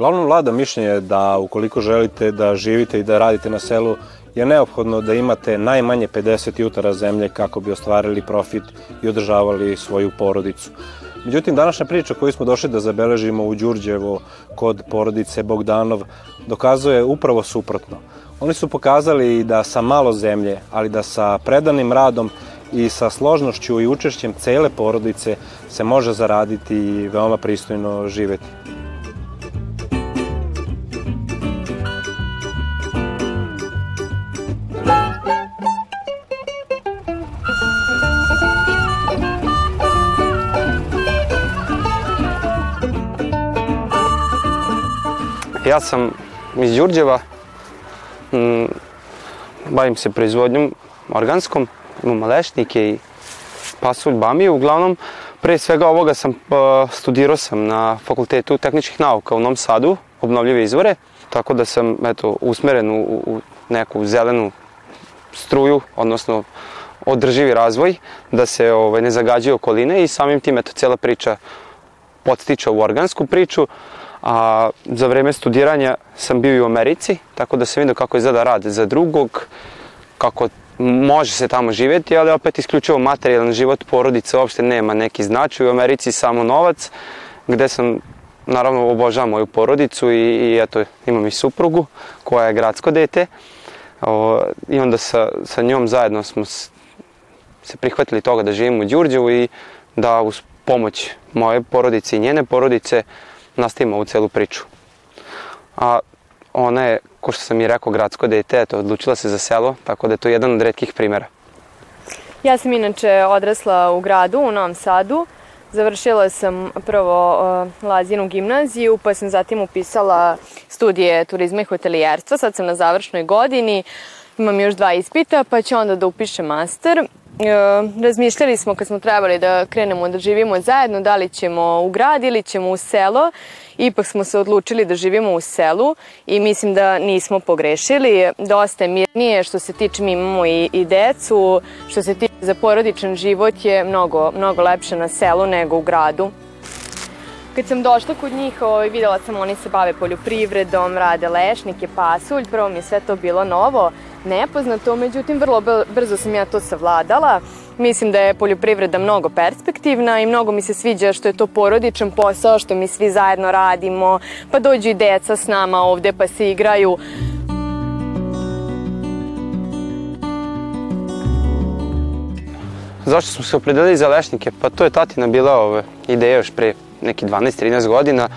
Uglavnom vlada mišljenje da ukoliko želite da živite i da radite na selu, je neophodno da imate najmanje 50 jutara zemlje kako bi ostvarili profit i održavali svoju porodicu. Međutim, današnja priča koju smo došli da zabeležimo u Đurđevo kod porodice Bogdanov dokazuje upravo suprotno. Oni su pokazali da sa malo zemlje, ali da sa predanim radom i sa složnošću i učešćem cele porodice se može zaraditi i veoma pristojno živeti. Sam iz Đurđeva, mm, bavim se proizvodnjom organskom, imamo lešnike i pasulj bamiju. Uglavnom, pre svega ovoga sam uh, studirao sam na Fakultetu tehničkih nauka u Novom Sadu, obnovljive izvore, tako da sam eto, usmeren u, u neku zelenu struju, odnosno održivi razvoj, da se ovaj, ne zagađaju okoline i samim tim eto, cijela priča podstiče u organsku priču, a za vreme studiranja sam bio i u Americi, tako da sam vidio kako izgleda rad za drugog, kako može se tamo živeti, ali opet isključivo materijalan život porodice uopšte nema neki značaj. U Americi samo novac, gde sam naravno obožavam moju porodicu i, i eto imam i suprugu koja je gradsko dete. O, I onda sa, sa njom zajedno smo se prihvatili toga da živimo u Đurđevu i da uz pomoć moje porodice i njene porodice nastavimo ovu celu priču. A ona je, ko što sam i rekao, gradsko dete, eto, odlučila se za selo, tako da je to jedan od redkih primera. Ja sam inače odrasla u gradu, u Novom Sadu. Završila sam prvo uh, Lazinu gimnaziju, pa sam zatim upisala studije turizma i hotelijerstva. Sad sam na završnoj godini, imam još dva ispita, pa ću onda da upišem master. E, razmišljali smo kad smo trebali da krenemo da živimo zajedno, da li ćemo u grad ili ćemo u selo. Ipak smo se odlučili da živimo u selu i mislim da nismo pogrešili. Dosta je mirnije što se tiče, mi imamo i, i decu, što se tiče za porodičan život je mnogo, mnogo lepše na selu nego u gradu. Kad sam došla kod njih, ovaj, videla sam oni se bave poljoprivredom, rade lešnike, pasulj, prvo mi je sve to bilo novo, nepoznato, međutim vrlo brzo sam ja to savladala. Mislim da je poljoprivreda mnogo perspektivna i mnogo mi se sviđa što je to porodičan posao, što mi svi zajedno radimo, pa dođu i deca s nama ovde pa se igraju. Zašto smo se opredelili za lešnike? Pa to je tatina bila ove, ideja još pre neki 12-13 godina.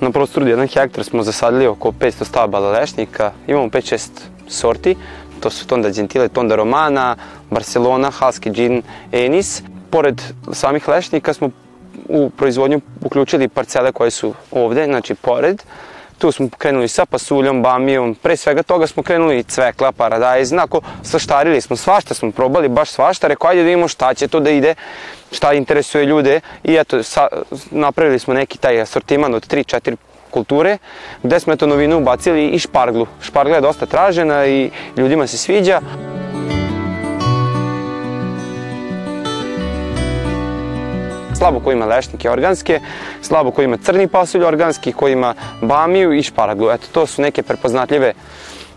Na prostoru 1 hektar smo zasadili oko 500 stabala lešnika, imamo 5-6 sorti, to su Tonda Gentile, Tonda Romana, Barcelona, Husky Gin, Enis. Pored samih lešnika smo u proizvodnju uključili parcele koje su ovde, znači pored. Tu smo krenuli sa pasuljom, bamijom, pre svega toga smo krenuli cvekla, paradajz, znako, svaštarili smo, svašta smo probali, baš svašta, rekao ajde da vidimo šta će to da ide, šta interesuje ljude i eto, sa, napravili smo neki taj asortiman od 3-4 kulture, gde smo eto novinu ubacili i šparglu. Špargla je dosta tražena i ljudima se sviđa. slabo ko ima lešnike organske, slabo ko ima crni pasulj organski, ko ima bamiju i šparaglu. Eto, to su neke prepoznatljive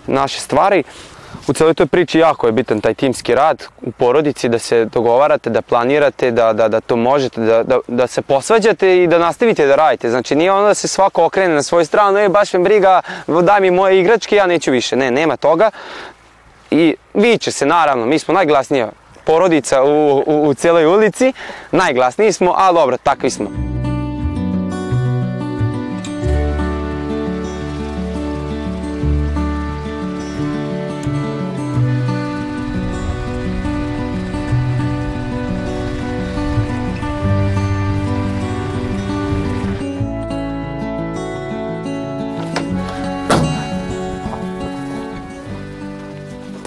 naše stvari. U celoj toj priči jako je bitan taj timski rad u porodici, da se dogovarate, da planirate, da, da, da to možete, da, da, da se posvađate i da nastavite da radite. Znači nije ono da se svako okrene na svoju stranu, e baš me briga, daj mi moje igračke, ja neću više. Ne, nema toga. I viće se naravno, mi smo najglasnija porodica u, u, u celoj ulici, najglasniji smo, ali dobro, takvi smo.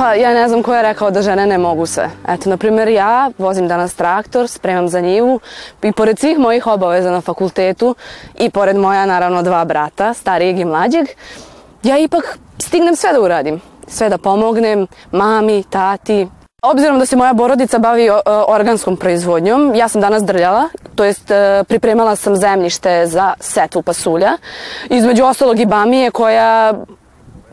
Pa ja ne znam ko je rekao da žene ne mogu sve. Eto, na primjer, ja vozim danas traktor, spremam za njivu i pored svih mojih obaveza na fakultetu i pored moja, naravno, dva brata, starijeg i mlađeg, ja ipak stignem sve da uradim. Sve da pomognem mami, tati, Obzirom da se moja porodica bavi organskom proizvodnjom, ja sam danas drljala, to jest pripremala sam zemljište za setvu pasulja, između ostalog i bamije koja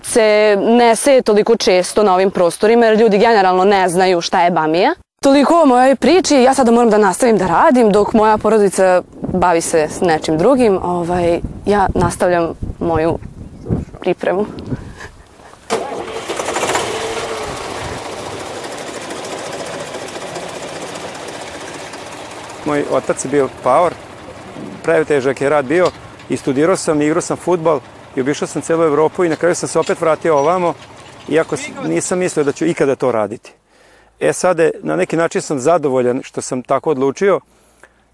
se ne seje toliko često na ovim prostorima jer ljudi generalno ne znaju šta je bamija. Toliko o mojoj priči, ja sada moram da nastavim da radim dok moja porodica bavi se s nečim drugim. Ovaj, ja nastavljam moju pripremu. Moj otac je bio paor, pretežak je rad bio i studirao sam, igrao sam futbal i obišao sam celu Evropu i na kraju sam se opet vratio ovamo, iako nisam mislio da ću ikada to raditi. E sada, na neki način sam zadovoljan što sam tako odlučio,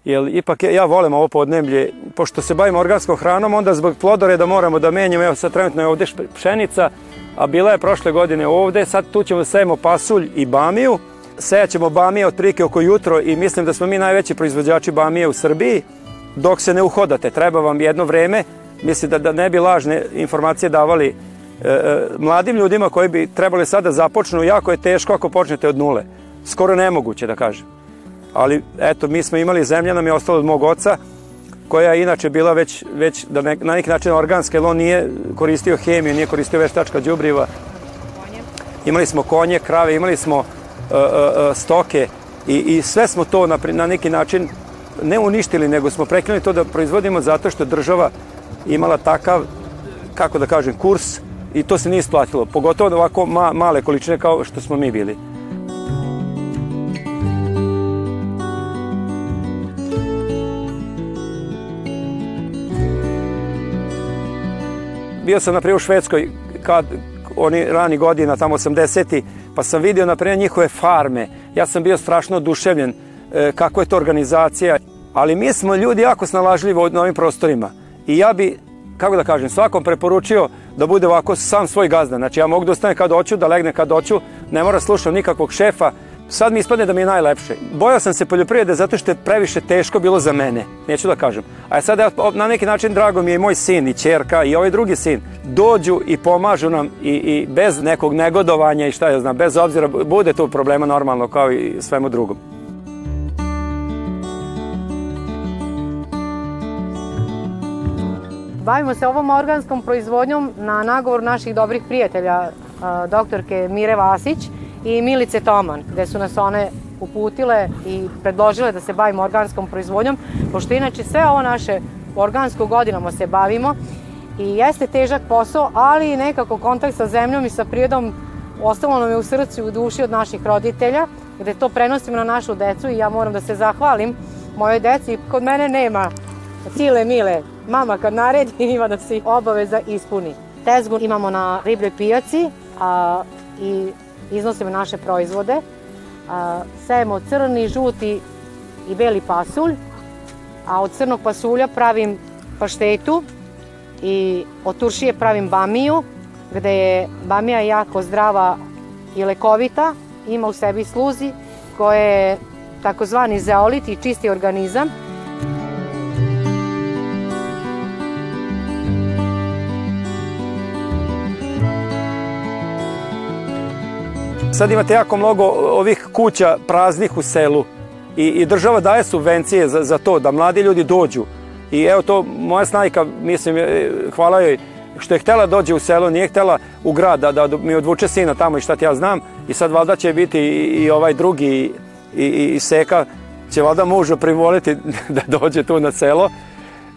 jer ipak ja volim ovo podneblje, pošto se bavim organskom hranom, onda zbog plodoreda moramo da menjamo, evo sad trenutno je ovde pšenica, a bila je prošle godine ovde, sad tu ćemo da sajemo pasulj i bamiju, sejaćemo bamije otprilike oko jutro i mislim da smo mi najveći proizvođači bamije u Srbiji, dok se ne uhodate, treba vam jedno vreme, mislim da, da ne bi lažne informacije davali e, e, mladim ljudima koji bi trebali sada da započnu, jako je teško ako počnete od nule. Skoro nemoguće da kažem. Ali eto, mi smo imali zemlja, nam je ostalo od mog oca, koja je inače bila već, već da ne, na neki način organska, jer on nije koristio hemiju, nije koristio veštačka đubriva. Imali smo konje, krave, imali smo uh, uh, stoke i, i sve smo to na, na neki način ne uništili, nego smo prekinuli to da proizvodimo zato što država imala takav, kako da kažem, kurs i to se nije isplatilo, pogotovo da ovako ma, male količine kao što smo mi bili. Bio sam, naprijed, u Švedskoj kad oni rani godina, tamo 80 pa sam vidio, naprijed, njihove farme. Ja sam bio strašno oduševljen e, kako je to organizacija. Ali mi smo ljudi jako snalažljivi na ovim prostorima. I ja bi, kako da kažem, svakom preporučio da bude ovako sam svoj gazda. Znači ja mogu da ostane kad hoću, da legne kad hoću, ne mora slušati nikakvog šefa. Sad mi ispadne da mi je najlepše. Bojao sam se poljoprivrede zato što je previše teško bilo za mene, neću da kažem. A sad ja, na neki način drago mi je i moj sin i čerka i ovaj drugi sin dođu i pomažu nam i, i bez nekog negodovanja i šta ja znam, bez obzira bude tu problema normalno kao i svemu drugom. Bavimo se ovom organskom proizvodnjom na nagovor naših dobrih prijatelja, doktorke Mire Vasić i Milice Toman, gde su nas one uputile i predložile da se bavimo organskom proizvodnjom, pošto inače sve ovo naše organsko godinama se bavimo i jeste težak posao, ali nekako kontakt sa zemljom i sa prirodom ostalo nam je u srcu i u duši od naših roditelja, gde to prenosimo na našu decu i ja moram da se zahvalim mojoj deci. Kod mene nema cile mile mama kad naredi ima da se obaveza ispuni. Tezgu imamo na ribljoj pijaci a, i iznosimo naše proizvode. A, sejemo crni, žuti i beli pasulj, a od crnog pasulja pravim paštetu i od turšije pravim bamiju, gde je bamija jako zdrava i lekovita, ima u sebi sluzi koje je takozvani zeolit i čisti organizam Sad imate jako mnogo ovih kuća praznih u selu i, i država daje subvencije za, za to da mladi ljudi dođu. I evo to, moja snajka, mislim, hvala joj, što je htela dođe u selo, nije htela u grad da, da mi odvuče sina tamo i šta ti ja znam. I sad valjda će biti i, i ovaj drugi i, i, i Seka će valjda muža privoliti da dođe tu na selo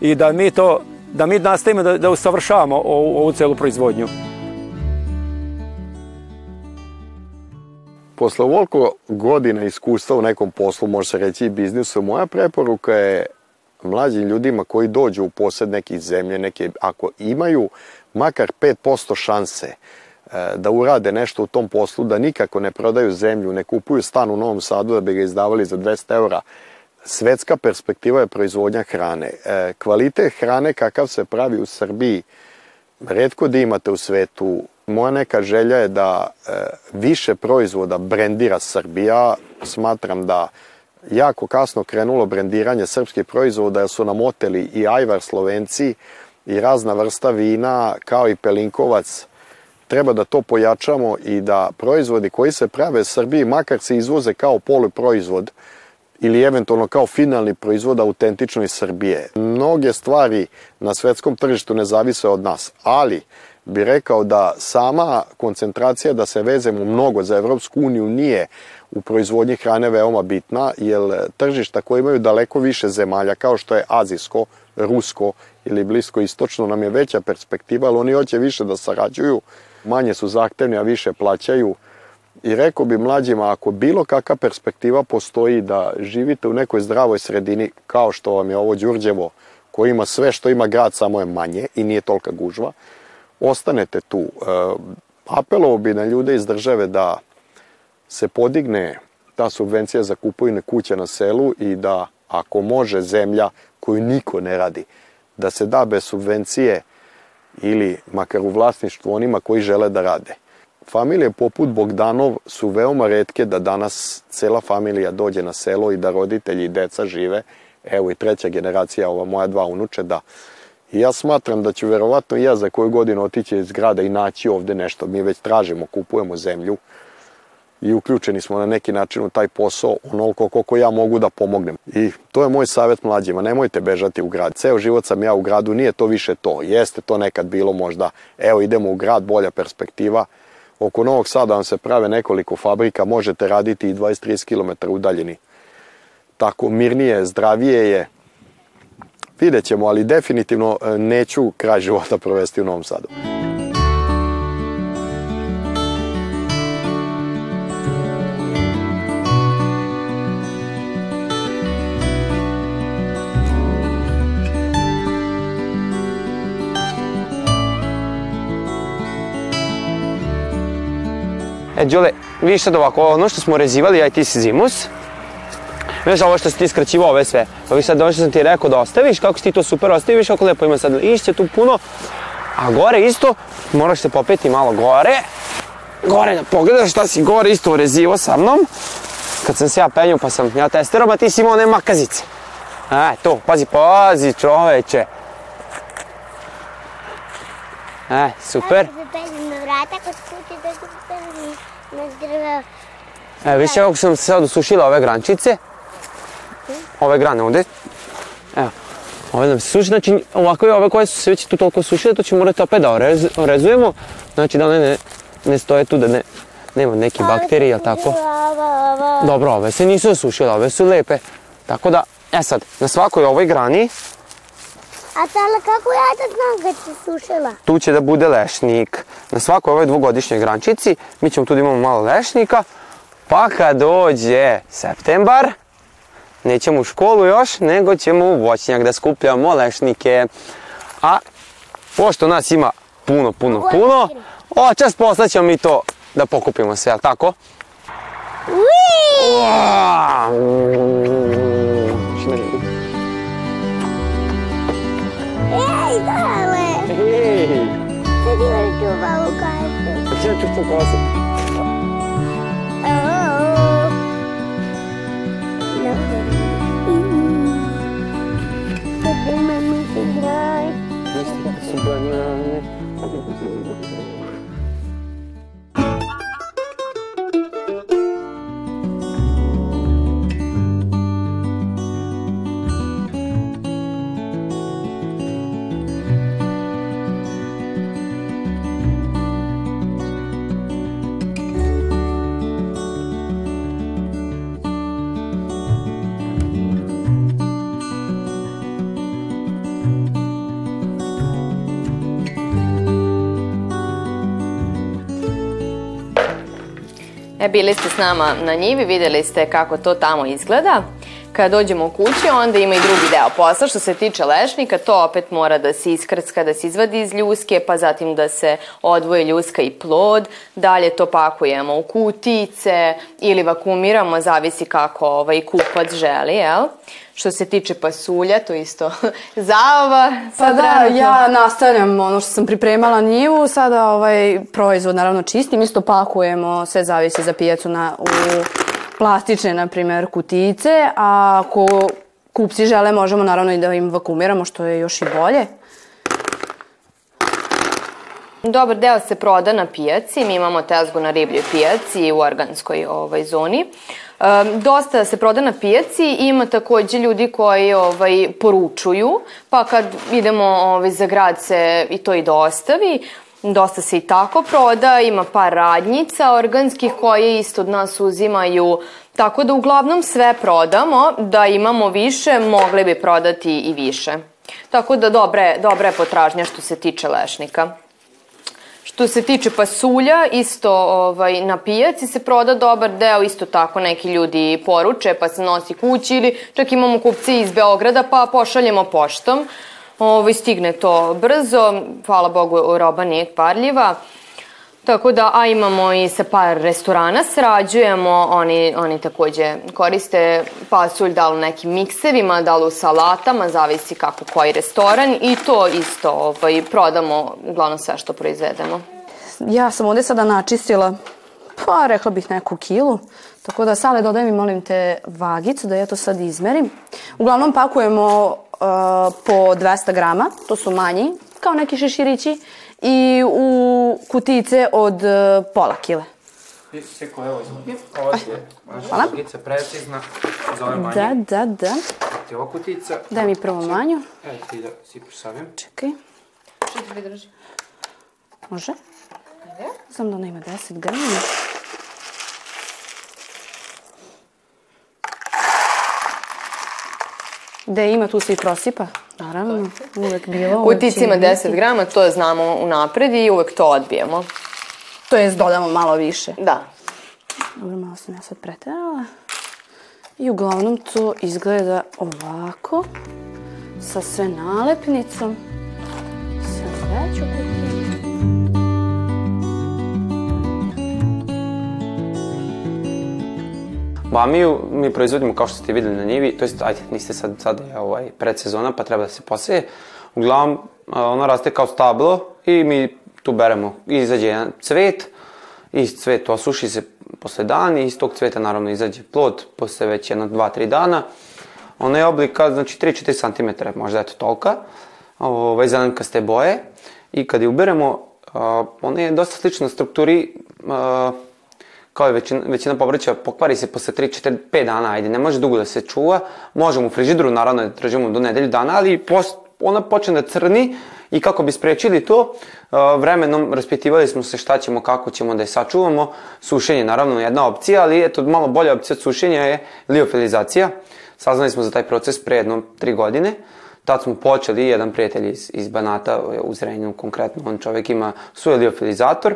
i da mi to, da mi nastavimo da, da usavršavamo ovu, ovu celu proizvodnju. Posle ovoliko godina iskustva u nekom poslu, može se reći i biznisu, moja preporuka je mlađim ljudima koji dođu u posed nekih zemlje, neke, ako imaju makar 5% šanse e, da urade nešto u tom poslu, da nikako ne prodaju zemlju, ne kupuju stan u Novom Sadu da bi ga izdavali za 200 eura, svetska perspektiva je proizvodnja hrane. E, kvalitet hrane kakav se pravi u Srbiji, redko da imate u svetu, Moja neka želja je da e, više proizvoda brendira Srbija. Smatram da jako kasno krenulo brendiranje srpskih proizvoda, jer su nam oteli i ajvar Slovenci i razna vrsta vina, kao i pelinkovac treba da to pojačamo i da proizvodi koji se prave u Srbiji, makar se izvoze kao poluproizvod, ili eventualno kao finalni proizvod autentično iz Srbije. Mnoge stvari na svetskom tržištu ne zavise od nas, ali bi rekao da sama koncentracija da se vezemo mnogo za Evropsku uniju nije u proizvodnji hrane veoma bitna, jer tržišta koje imaju daleko više zemalja, kao što je azijsko, rusko ili blisko istočno, nam je veća perspektiva, ali oni hoće više da sarađuju, manje su zahtevni, a više plaćaju. I rekao bi mlađima, ako bilo kakva perspektiva postoji da živite u nekoj zdravoj sredini, kao što vam je ovo Đurđevo, koji ima sve što ima grad, samo je manje i nije tolika gužva, ostanete tu. E, apelovao bi na ljude iz države da se podigne ta subvencija za kupovine kuća na selu i da ako može zemlja koju niko ne radi, da se da bez subvencije ili makar u vlasništvu onima koji žele da rade. Familije poput Bogdanov su veoma redke da danas cela familija dođe na selo i da roditelji i deca žive, evo i treća generacija, ova moja dva unuče, da. I ja smatram da ću verovatno ja za koju godinu otići iz grada i naći ovde nešto. Mi već tražimo, kupujemo zemlju i uključeni smo na neki način u taj posao onoliko koliko ja mogu da pomognem. I to je moj savjet mlađima, nemojte bežati u grad. Ceo život sam ja u gradu, nije to više to. Jeste to nekad bilo možda, evo idemo u grad, bolja perspektiva. Oko Novog Sada vam se prave nekoliko fabrika, možete raditi i 20-30 km udaljeni. Tako mirnije, zdravije je. Vidjet ćemo, ali definitivno e, neću kraj života provesti u Novom Sadu. E, Đule, vidiš sad ovako, ono što smo rezivali, ja i ti si zimus, Znaš, ovo što si ti skraćivao ove sve, ovi sad ono što sam ti rekao da ostaviš, kako si ti to super ostaviš, kako lepo ima sad lišće tu puno, a gore isto, moraš se popeti malo gore, gore da pogledaš šta si gore isto urezivo sa mnom, kad sam se ja penju pa sam ja testerao, a ti si imao one makazice. E, to, pazi, pazi čoveče. E, super. Na vrata kod kuće da se na drvo. E, viš kako sam sad usušila ove grančice. Ove grane ovde. Evo, ove nam se suši, znači ovako i ove koje su se već tu toliko sušile, to ćemo morati opet da orez, orezujemo. Znači da one ne, ne stoje tu, da ne, nema neki bakterije, jel tako? Dobro, ove se nisu osušile, ove su lepe. Tako da, e sad, na svakoj ovoj grani A tala kako ja da znam kad se sušila? tu će da bude lešnik. Na svakoj ovoj dvogodišnjoj grančici mi ćemo tu da imamo malo lešnika, pa kad dođe septembar, nećemo u školu još, nego ćemo u voćnjak da skupljamo lešnike. A pošto nas ima puno, puno, puno, očas poslaćemo mi to da pokupimo sve, jel tako? Ej, dale! Hej, Sad imaš tu malu kašu. šta ću to kosu? Bili ste s nama na njivi, videli ste kako to tamo izgleda. Kad dođemo u kući, onda ima i drugi deo posla. Što se tiče lešnika, to opet mora da se iskrcka, da se izvadi iz ljuske, pa zatim da se odvoje ljuska i plod. Dalje to pakujemo u kutice ili vakumiramo, zavisi kako ovaj kupac želi, jel? Što se tiče pasulja, to isto zaova. Pa sad da, ja nastavljam ono što sam pripremala njivu, sada ovaj proizvod naravno čistim, isto pakujemo, sve zavisi za pijacu na, u plastične, na primjer, kutice, a ako kupci žele, možemo naravno i da im vakumiramo, što je još i bolje. Dobar deo se proda na pijaci, mi imamo tezgu na ribljoj pijaci u organskoj ovaj, zoni. E, dosta se proda na pijaci, ima takođe ljudi koji ovaj, poručuju, pa kad idemo ovaj, za grad se i to i dostavi. Dosta se i tako proda, ima par radnjica organskih koje isto od nas uzimaju, tako da uglavnom sve prodamo, da imamo više, mogli bi prodati i više. Tako da dobre, dobra je potražnja što se tiče lešnika. Što se tiče pasulja, isto ovaj, na pijaci se proda dobar deo, isto tako neki ljudi poruče pa se nosi kući ili čak imamo kupci iz Beograda pa pošaljemo poštom. Ovaj, stigne to brzo, hvala Bogu roba nije kvarljiva. Tako da, a imamo i sa par restorana srađujemo, oni, oni takođe koriste pasulj da li nekim miksevima, da li u salatama, zavisi kako koji restoran i to isto ovaj, prodamo uglavnom sve što proizvedemo. Ja sam ovde sada načistila, pa rekla bih neku kilu, tako da sale dodaj mi molim te vagicu da ja to sad izmerim. Uglavnom pakujemo po 200 grama, to su manji, kao neki šeširići i u kutice od uh, pola kile. Seko, evo izvoli. Ovo ti je Hvala. kutica precizna, za ove manje. Da, da, da. Ti ova kutica. Daj mi prvo manju. Evo ti da sipaš sa ovim. Čekaj. Što ti drži? Može? Znam da ona ima 10 grama. Gde ima, tu se i prosipa. Naravno, uvek bilo. uvek će Kutica ima i biti. 10 grama, to znamo unapred i uvek to odbijemo. To jest dodamo malo više. Da. Dobro, malo sam ja sad preterala. I uglavnom to izgleda ovako. Sa sve nalepnicom. Sad veću kutiju. Bamiju mi proizvodimo kao što ste videli na njivi, to jest, ajde, niste sad, sad je ovaj, predsezona pa treba da se poseje. Uglavnom, ona raste kao stablo i mi tu beremo, izađe jedan cvet, i cvet osuši se posle dan i iz tog cveta naravno izađe plod posle već jedno, dva, tri dana. Ona je oblika, znači 3-4 cm, možda eto tolika, ovaj, zelenkaste boje i kad je uberemo, ona je dosta slična strukturi a, kao i većina, većina povrća, pokvari se posle 3, 4, 5 dana, ajde, ne može dugo da se čuva, možemo u frižideru, naravno da držimo do nedelju dana, ali post, ona počne da crni i kako bi sprečili to, a, vremenom raspitivali smo se šta ćemo, kako ćemo da je sačuvamo. Sušenje naravno je jedna opcija, ali eto malo bolja opcija od sušenja je liofilizacija. Saznali smo za taj proces pre jedno tri godine. Tad smo počeli, jedan prijatelj iz, iz Banata, u Zrenju konkretno, on čovek ima svoj liofilizator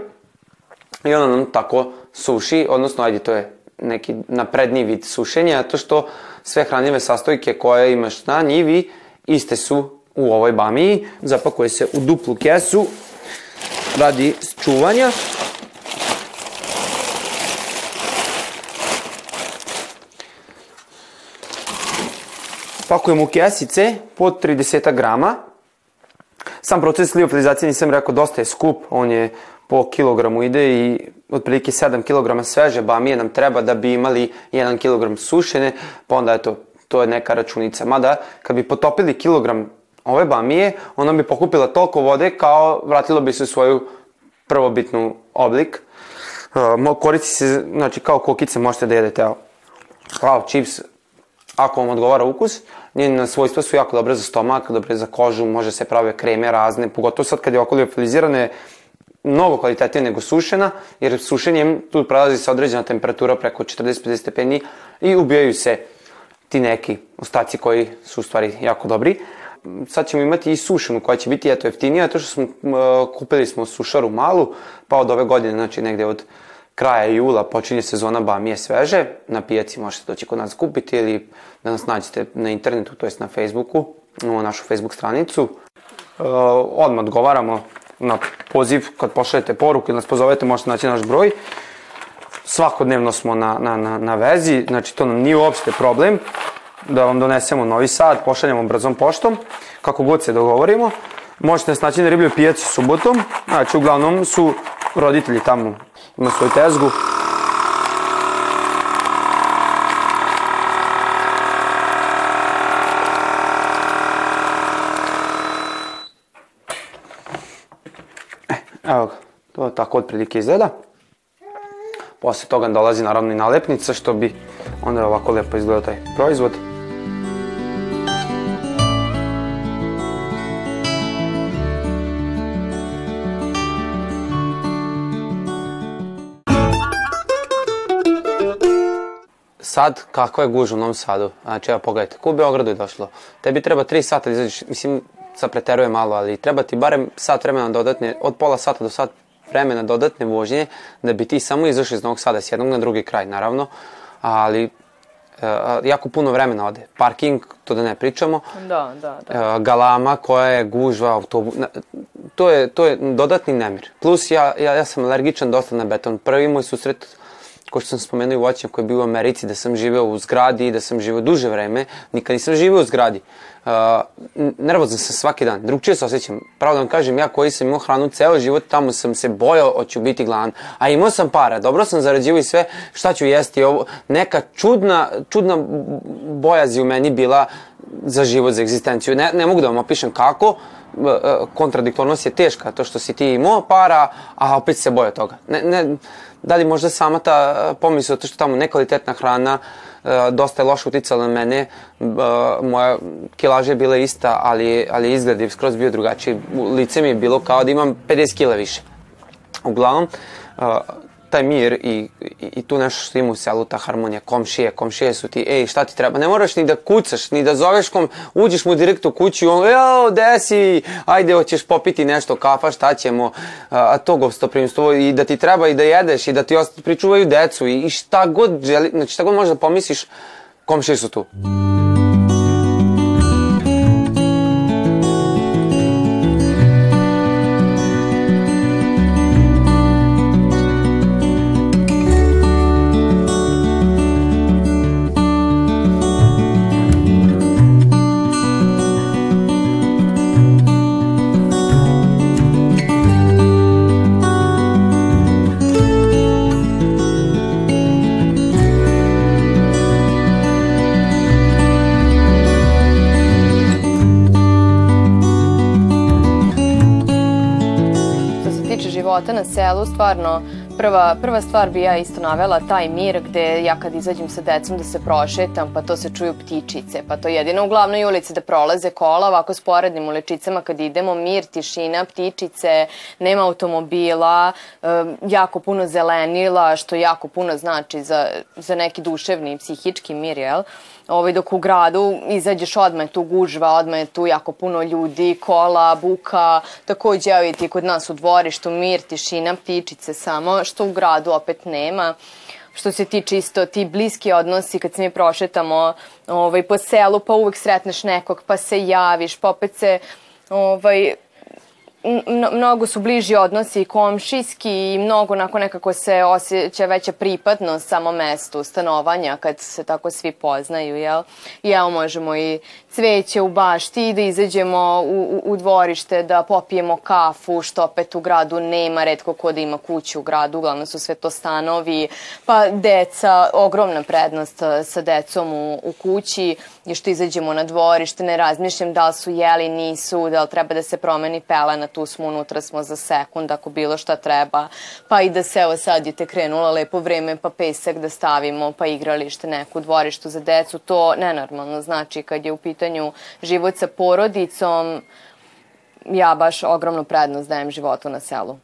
i ona nam tako suši, odnosno ajde to je neki napredniji vid sušenja, to što sve hranljive sastojke koje imaš na njivi iste su u ovoj bamiji, zapakuje se u duplu kesu radi čuvanja. Pakujemo u kesice pod 30 grama. Sam proces liofilizacije nisam rekao dosta je skup, on je po kilogramu ide i otprilike 7 kg sveže bamije nam treba da bi imali 1 kg sušene, pa onda eto, to je neka računica. Mada, kad bi potopili kilogram ove bamije, ona bi pokupila toliko vode kao vratilo bi se u svoju prvobitnu oblik. Uh, koristi se, znači kao kokice možete da jedete, evo, kao čips, ako vam odgovara ukus, njene svojstva su jako dobre za stomak, dobre za kožu, može se prave kreme razne, pogotovo sad kad je oko liofilizirane, mnogo kvalitetnije nego sušena, jer sušenjem tu prelazi se određena temperatura preko 40-50 stepeni i ubijaju se ti neki ostaci koji su u stvari jako dobri. Sad ćemo imati i sušenu koja će biti eto jeftinija, to što smo kupili smo sušaru malu, pa od ove godine, znači negde od kraja jula počinje sezona bamije sveže, na pijaci možete doći kod nas kupiti ili da nas nađete na internetu, to jest na Facebooku, imamo našu Facebook stranicu. Uh, odmah odgovaramo na poziv kad pošaljete poruku ili nas pozovete, možete naći naš broj. Svakodnevno smo na, na, na, na vezi, znači to nam nije uopšte problem da vam donesemo Novi Sad, pošaljamo brzom poštom, kako god se dogovorimo. Možete nas naći na ribljoj pijaci subotom, znači uglavnom su roditelji tamo, ima svoju tezgu. Evo ga, to tako otprilike izgleda. Posle toga dolazi naravno i nalepnica što bi onda ovako lepo izgledao taj proizvod. Sad, kakva je guža u Novom Sadu? Znači, evo, pogledajte, ko u Beogradu je došlo? Tebi treba 3 sata da izađeš, mislim, sad preteruje malo, ali treba ti barem sat vremena dodatne, od pola sata do sat vremena dodatne vožnje, da bi ti samo izašao iz Novog Sada s jednog na drugi kraj, naravno, ali e, jako puno vremena ode. Parking, to da ne pričamo. Da, da, da. E, galama koja je gužva, autobu... na- To je, to je dodatni nemir. Plus ja, ja, ja sam alergičan dosta na beton. Prvi moj susret, ko što sam spomenuo i voćnjak koji je bio u Americi, da sam živeo u zgradi, da sam živeo duže vreme, nikad nisam živeo u zgradi. Uh, nervozan sam svaki dan, drugčije se osjećam. Pravo da vam kažem, ja koji sam imao hranu ceo život, tamo sam se bojao, hoću biti gladan. A imao sam para, dobro sam zarađivao i sve, šta ću jesti, ovo, neka čudna, čudna bojazi u meni bila za život, za egzistenciju. Ne, ne mogu da vam opišem kako, e, e, kontradiktornost je teška, to što si ti imao para, a opet se boja toga. Ne, ne, da li možda sama ta e, pomisla, to što tamo nekvalitetna hrana, e, dosta je loše uticala na mene, e, moja kilaža je bila ista, ali, ali izgled je skroz bio drugačiji. Lice mi je bilo kao da imam 50 kila više. Uglavnom, taj mir i, i, i tu nešto što ima u selu, ta harmonija, komšije, komšije su ti, ej, šta ti treba? Ne moraš ni da kucaš, ni da zoveš kom, uđeš mu direkt u kuću i on, jao, desi, ajde, hoćeš popiti nešto, kafa, šta ćemo, a, to gostoprimstvo i da ti treba i da jedeš i da ti osta, pričuvaju decu i, i šta god želi, znači šta god možeš da pomisliš, komšije su tu. Života na selu, stvarno prva, prva stvar bi ja isto navela taj mir gde ja kad izađem sa decom da se prošetam, pa to se čuju ptičice, pa to jedino u glavnoj ulici da prolaze kola, ovako sporednim uličicama kad idemo, mir, tišina, ptičice, nema automobila, jako puno zelenila, što jako puno znači za, za neki duševni i psihički mir, jel? Ovaj, dok u gradu izađeš odmah tu gužva, odmah je tu jako puno ljudi, kola, buka, takođe evo i ti kod nas u dvorištu mir, tišina, ptičice samo, što u gradu opet nema. Što se tiče isto ti bliski odnosi kad se mi prošetamo ovaj, po selu pa uvek sretneš nekog pa se javiš pa opet se ovaj, mno- mnogo su bliži odnosi komšijski i mnogo nakon nekako se osjeća veća pripadnost samom mestu stanovanja kad se tako svi poznaju, jel? I evo možemo i cveće u bašti i da izađemo u, u, u dvorište da popijemo kafu, što opet u gradu nema, redko ko da ima kuću u gradu, uglavnom su sve to stanovi, pa deca, ogromna prednost eh, sa decom u, u kući je što izađemo na dvorište, ne razmišljam da li su jeli, nisu, da li treba da se promeni pelena, tu smo, unutra smo za sekund, ako bilo šta treba, pa i da se, evo sad je te krenulo lepo vreme, pa pesak da stavimo, pa igralište neku dvorištu za decu, to nenormalno znači kad je u pitanju život sa porodicom, ja baš ogromnu prednost dajem životu na selu.